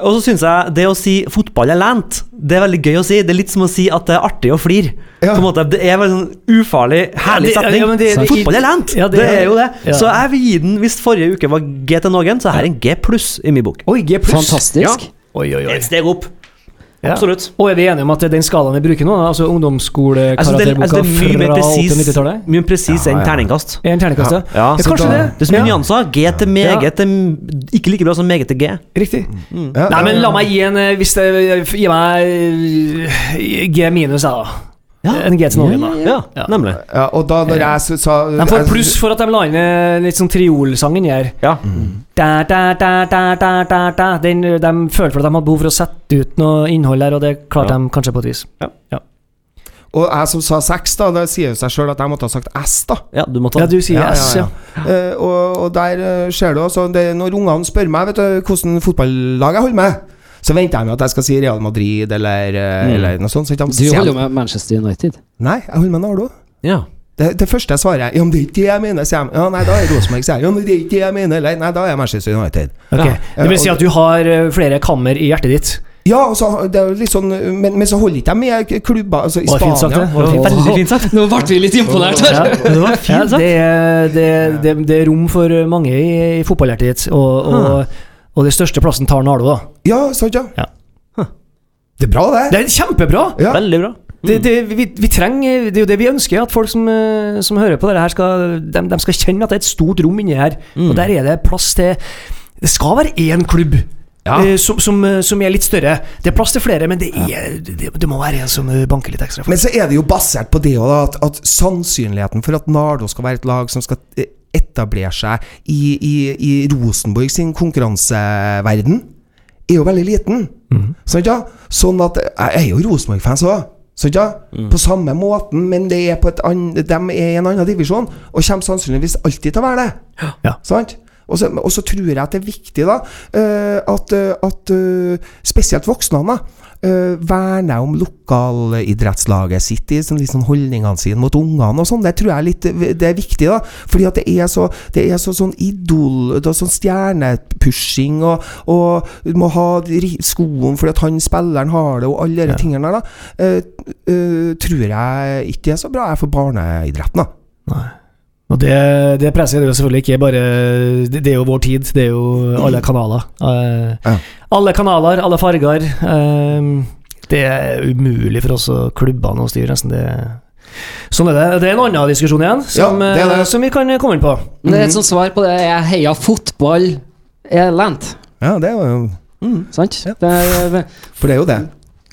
Og så syns jeg det å si 'fotball er lent', det er veldig gøy å si. Det er litt som å si at det er artig å flire. Ja. På en måte, Det er veldig sånn ufarlig, herlig Ja, det- setning. ja, det- det- fotball er lent! Ja, det det, er- jo det. ja. Så jeg vil gi den, hvis forrige uke var G til noen, så er her en G pluss i min bok. Oi, G pluss. Fantastisk. Oi, oi, oi. Et steg opp. Ja. Absolutt. Og er vi enige om at den skalaen vi bruker nå? Altså ungdomsskolekarakterboka er mye mer fra presis 80-90-tallet? Mye presis enn Ja, ja. terningkast. En terningkast, ja. Ja, Ja, kanskje da- det. Det er så mye Ja. nyanser. G til meget til Ikke like bra som meget til G. Riktig. Ja, Nei, men la meg gi en eh, Hvis det gir meg eh, G minus, jeg, da. Ja. En G til noen, da. Ja, Ja. nemlig. Ja, og da når jeg sa De får pluss for at de la inn eh, litt sånn triolsangen her. Ja. Da, da, da, da, da, da, da. Den, de følte for at de hadde behov for å sette ut noe innhold der, og det klarte Ja. de kanskje på et vis. Og jeg som sa seks, da, det sier jo seg sjøl at jeg måtte ha sagt S, da. ja, du måtte ha. Ja, du sier Ja, ja, S, ja. ja. Uh, og, og der uh, ser du altså det, Når ungene spør meg vet du, hvordan fotballag jeg holder med, så venter jeg med at jeg skal si Real Madrid eller, eh, Mm. eller noe sånt. Så ikke de Du holder jo med Manchester United. Nei, jeg holder med Nardo. Ja. Det, det første jeg svarer, ja, men det er ikke det jeg mener, sier jeg. Ja, nei, da er Rosenborg, sier jeg. Ja, men det er ikke det jeg mener, eller nei, da er jeg Manchester United. Okay. Ja. Det vil si at du har eh, flere kammer i hjertet ditt. Ja, altså, det er litt sånn Men, men så holder ikke jeg med klubber altså, i Var fint sagt, det? Var fint? Veldig fint sagt. Nå ble vi litt imponert her. Ja, Det var fint sagt. det, er- det, det, det er rom for mange i, i fotballhjertet ditt, og, og, og det største plassen tar Nardo, da. Ja, sant, ja. Ja. Det er bra, det. Det er kjempebra! Ja. Veldig bra. Det, det, vi, vi trenger, det er jo det vi ønsker, at folk som, eh, som hører på dette, her skal, de, de skal kjenne at det er et stort rom inni her. Og der er det plass til Det skal være én klubb. Ja. eh, som, som, eh, som er litt større. Det er plass til flere, men det, er, det, det må være en som eh, banker litt ekstra. Men så er det jo basert på det også, at, at sannsynligheten for at Nardo skal være et lag som skal etablere seg i, i, i Rosenborg sin konkurranseverden, er jo veldig liten. Sant, ja? Sånn at Jeg er jo Rosenborg-fans òg. Sånn, ja? På samme måten, men det er på et ann- de er i en annen divisjon, og kommer sannsynligvis alltid til å være det. Ja. Sant? Og så, og så tror jeg at det er viktig da eh, at, eh, at eh, spesielt voksne da, eh, verner om lokalidrettslaget sitt i sånn, liksom holdningene sine mot ungene og sånn. Det tror jeg er litt det er viktig, da. Fordi at det er så, det er så sånn idol det er Sånn stjernepushing, og, og du må ha skoen fordi at han spilleren har det, og alle de tingene der, da. Uh, uh, tror jeg ikke er så bra jeg for barneidretten, da. Nei. Og det, det presset er jo selvfølgelig ikke bare Det, det er jo vår tid. Det er jo alle kanaler. Uh, Ja. Alle kanaler, alle farger. Uh, det er umulig for oss å klubbene å styre, nesten. Det, sånn er det. Det er en annen diskusjon igjen, som, Ja, det det. eh, som vi kan komme inn på. Mm. det er et sånt svar på det er heia fotball er lent. Ja, det er jo Sant? Ja. Det er, For det er jo det.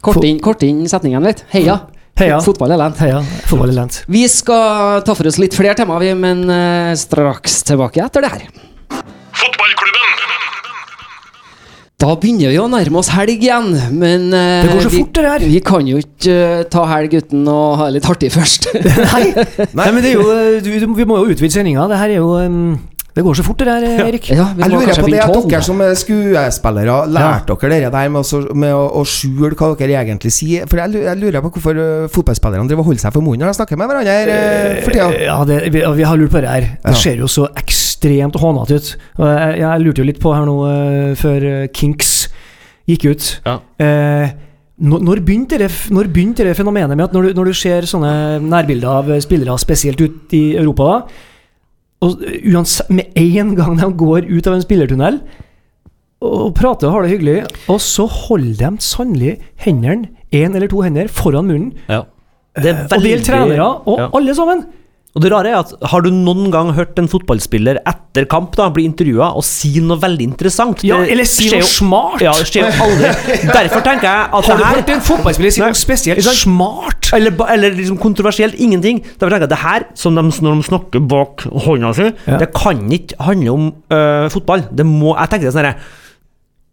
kort, inn, kort inn setningen litt. Heia. Heia. Fotball er lent. Heia, fotball er lent. Vi skal ta for oss litt flere temaer, vi, men uh, straks tilbake etter det her. Da begynner vi å nærme oss helg igjen, men uh, Det går så vi, fort, det her. Vi kan jo ikke uh, ta helg uten å ha det litt artig først. Nei. Nei, men det er jo du, du, Vi må jo utvide sendinga. Det her er jo um, Det går så fort, det der, Erik. ja, Jeg lurer på det at dere som er skuespillere, lærte dere det der med, å, med å, å skjule hva dere egentlig sier? For jeg, jeg lurer på hvorfor uh, fotballspillerne driver og holder seg for munnen når de snakker med hverandre uh, for tida. Ja, det, vi, vi har lurt på det her. Det Ja. ser jo så ekstremt hånete ut. Jeg, jeg lurte jo litt på her nå eh, før eh, Kinks gikk ut. Ja. Eh, når, begynte det, når begynte det fenomenet med at når du, når du ser sånne nærbilder av eh, spillere, spesielt ut i Europa, da, og eh, uansett, med en gang de går ut av en spillertunnel og prater og har det hyggelig, og så holder de sannelig hendene, én eller to hender, foran munnen. Ja. Det er Og det gjelder trenere, og ja. alle sammen. Og det rare er at Har du noen gang hørt en fotballspiller etter kamp da bli intervjua og si noe veldig interessant? Ja, eller si noe smart. Ja, det skjer jo aldri. Derfor tenker jeg at Har du hørt en fotballspiller si noe spesielt sant? smart? eller, eller liksom kontroversielt ingenting. Derfor tenker jeg at det her, som de, når de snakker bak hånda si, Ja. det kan ikke handle om øh, fotball. Det må Jeg tenker det sånn herre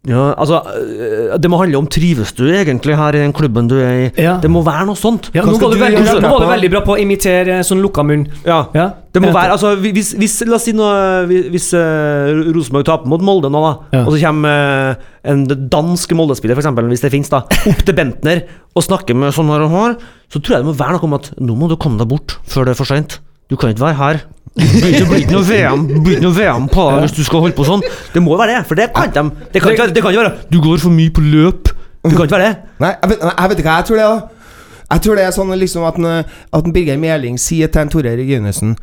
ja, altså, øh, Det må handle om trives du egentlig her i den klubben du er i. Ja. Det må være noe sånt. Ja, nå var du, veldig, nå var du veldig bra på å imitere sånn lukka munn. Ja. Ja. Det må være, altså hvis, hvis La oss si noe Hvis uh, Rosenborg taper mot Molde nå, da, og så kommer uh, en dansk Molde-spiller, eksempel, hvis det fins, da, opp til Bentner og snakker med sånn her og her, så tror jeg det må være noe om at nå må du komme deg bort før det er for seint. Du kan ikke være her. Det blir ikke noe VM blir ikke noe VM på deg hvis du skal holde på sånn. Det må være det, for det kan de. Det kan ikke være, det kan ikke være Du går for mye på løp. Det kan ikke være det. Nei, jeg vet, jeg vet ikke hva jeg tror det er. da. Jeg tror det er sånn liksom at, en, at en Birger Meling sier til en Tore Reginesen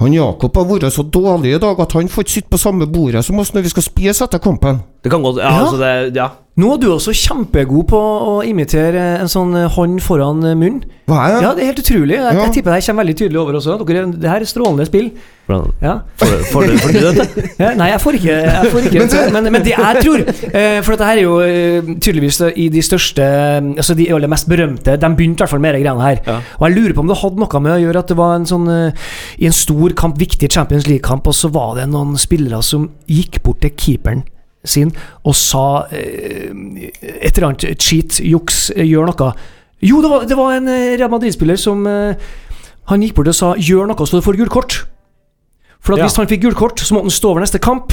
Han Jakob har vært så dårlig i dag at han får ikke sitte på samme bordet som oss når vi skal spise etter kampen. Det kan godt Ja, Ja. altså det Ja. Nå er du også kjempegod på å imitere en sånn eh, hånd foran munn munnen. Hva er det? Ja, det er helt utrolig. Jeg, Ja. jeg tipper det her kommer veldig tydelig over også. Dere, det her er strålende spill. Ja. Får du- får du får du det? Ja, nei, jeg får ikke, jeg får ikke men, men, det jeg tror eh, For dette her er jo eh, tydeligvis i de største Altså de aller mest berømte De begynte i hvert fall med de greiene her. Ja. Og jeg lurer på om det hadde noe med å gjøre at det var en sånn eh, I en stor kamp, viktig Champions League-kamp, og så var det noen spillere som gikk bort til keeperen sin og sa eh, et eller annet cheat, juks, eh, gjør noe. Jo, det var, det var en eh, Real Madrid-spiller som eh, Han gikk bort og sa 'gjør noe så du får gult kort'. For at Ja. hvis han fikk gult kort, så måtte han stå over neste kamp.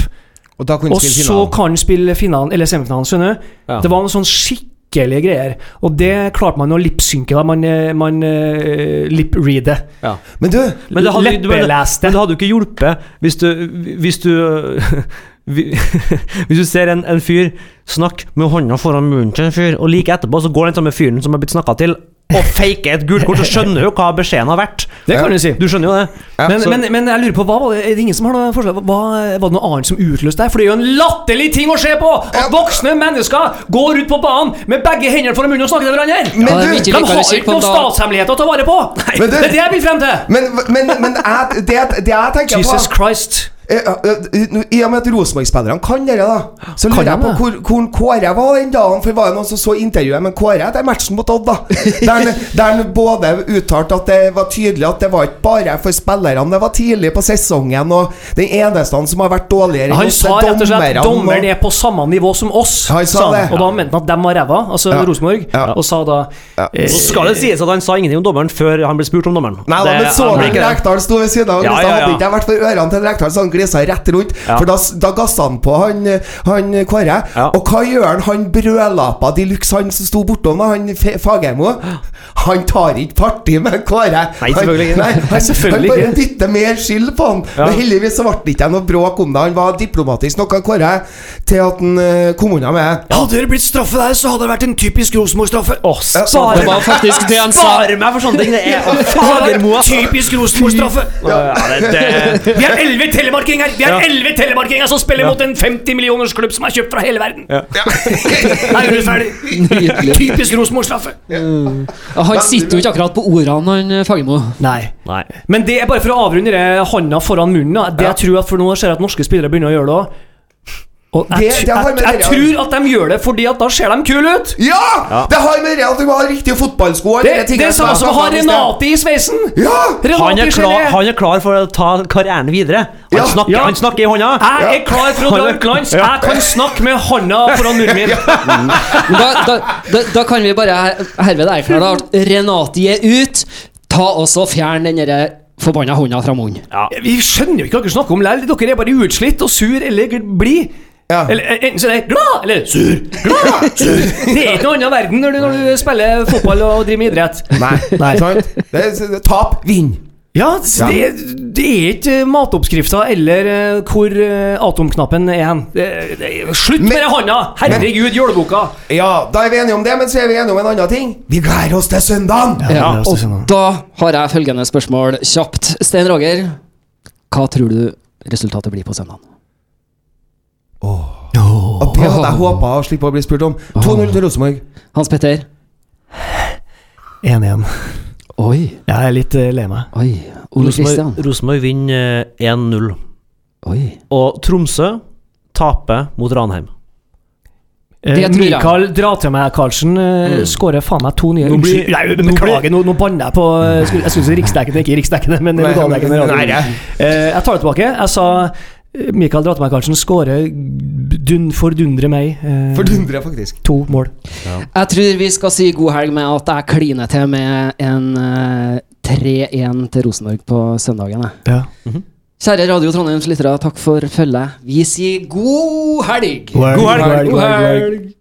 Og da kunne Og spille så kan han spille finalen, eller semifinalen, skjønner du. Ja. Det var noen sånn skikkelige greier. Og det klarte man å lipsynke. da. Man, eh, man uh, lip-reader. Ja. Men du, Men det hadde, Leppeleste. men det hadde jo ikke hjulpet hvis du Hvis du Hvis du ser en, en fyr snakke med hånda foran munnen til en fyr, og like etterpå så går den samme fyren som har blitt snakka til, og faker et gult kort, så skjønner du jo hva beskjeden har vært. Det kan du si. Du skjønner jo det. Men, men, men jeg lurer på, hva var det, er det ingen som har noe forslag? Hva, var det noe annet som utløste det? For det er jo en latterlig ting å se på! At voksne mennesker går ut på banen med begge hendene foran munnen og snakker til hverandre! Men Ja, du, De har ikke på noen statshemmeligheter å ta vare på! Men du- det er det jeg vil frem til! men, men, men jeg, det, det jeg tenker Jesus på Christ. Eh, eh, I og med at Rosenborg-spillerne kan dere, da, så lurer jeg på hvor, hvor Kåre var den dagen. For det var jo noen som så intervjuet med Kåre etter matchen mot Odd. da Der han- Der han både uttalte at det var tydelig at det var ikke bare for spillerne, det var tidlig på sesongen, og den eneste han som har vært dårligere enn Han sa rett og slett at dommeren er på samme nivå som oss. Han sa han. Og da mente han at dem var ræva, altså Ja. Rosenborg. Ja. Og sa da eh, Så skal det sies at han sa ingenting om dommeren før han ble spurt om dommeren. Nei, da, men så du det. Rekdal sto ved siden av. og Ja, ja, ja. Hadde ikke jeg vært for ørene til Rekdal, så han glisa rett rundt. Ja. For da, da gassa han på han, han Kåre. Ja. Og hva gjør han? Han brølapa de luxe, han som sto bortom, han Fagermo. Han tar ikke parti med Kåre. Nei, selvfølgelig ikke. Han, nei, han, Nei, selvfølgelig han bare dytter mer skyld på han. Ja. Men heldigvis så ble det ikke noe bråk om det. Han var diplomatisk nok, han Kåre, til at han eh, kom unna med Hadde det blitt straffe der, så hadde det vært en typisk Rosenborg-straffe. Åh, spare Det var faktisk det han sa. Spare meg for sånne ting! Det er Fagermo. Typisk Rosenborg-straffe. Ja, Ja, det, Vi er elleve telemarkinger Vi er Ja. elleve telemarkinger som spiller mot en 50 millioners klubb som er kjøpt fra hele verden. Er du ferdig? Typisk Rosenborg-straffe. Han sitter jo ikke akkurat på ordene, han eh, Fagermo. Nei. Nei. Men det er bare for å avrunde det handa foran munnen. Det Det jeg tror at For nå ser jeg at norske spillere begynner å gjøre det òg. Og jeg, Det- det jeg, jeg, tror at de gjør det fordi at da ser de kule ut! Ja! Det har med det at du har riktige fotballsko. Det, det er samme som å ha. Renate i sveisen! Ja! Renate han, er klar, han er klar for å ta karrieren videre. Han, Ja. snakker, Ja. han snakker i hånda. Jeg er klar for å dra utenlands. Jeg kan snakke med hånda foran munnen min. Da, da, da, da kan vi bare her- herved erklære at Renati er ut. Ta også Fjern den derre forbanna hånda fra munnen. Ja. Vi skjønner jo ikke hva dere snakker om. likevel. Dere er bare utslitt og sur eller blid. Ja. Eller eh, enten så er det glad eller sur. Glad, sur. Det er ikke noe annen verden når du, når du spiller fotball og driver med idrett. Nei. Nei. Sant? Det er, det er tap, vinn. Ja, Ja. Det, det er ikke eh, matoppskrifta eller eh, hvor atomknappen er hen. Slutt med det handa! Herregud, jåleboka! Ja, da er vi enige om det, men så er vi enige om en annen ting. Vi gleder oss til søndagen! Ja, og da har jeg følgende spørsmål kjapt. Stein Roger, hva tror du resultatet blir på søndag? Og det hadde jeg håpa å slippe å bli spurt om. 2-0 til Rosenborg. Hans Petter? 1-1. Oi, Jeg er litt eh, lei meg. oi. Ole Kristian? Rosenborg vinner eh, 1-0. Oi. Og Tromsø taper mot Ranheim. Eh, Det jeg. Mikael dra til meg Karlsen Mm. skårer faen meg to nye Nå blir- nei, beklager, nå, nå banner jeg på eh, Jeg skulle- si riksdekkende, ikke riksdekkende, men lokaldekkende. Eh, jeg tar det tilbake. Jeg sa eh, Mikael dra til Karlsen skårer dun, fordundre meg. eh, fordundre, faktisk. To mål. Jeg tror vi skal si god helg med at jeg kliner til med en eh, 3-1 til Rosenborg på søndagen. jeg. Ja. Kjære Radio Trondheims lyttere, takk for følget. Vi sier god helg! god helg! God helg. God helg!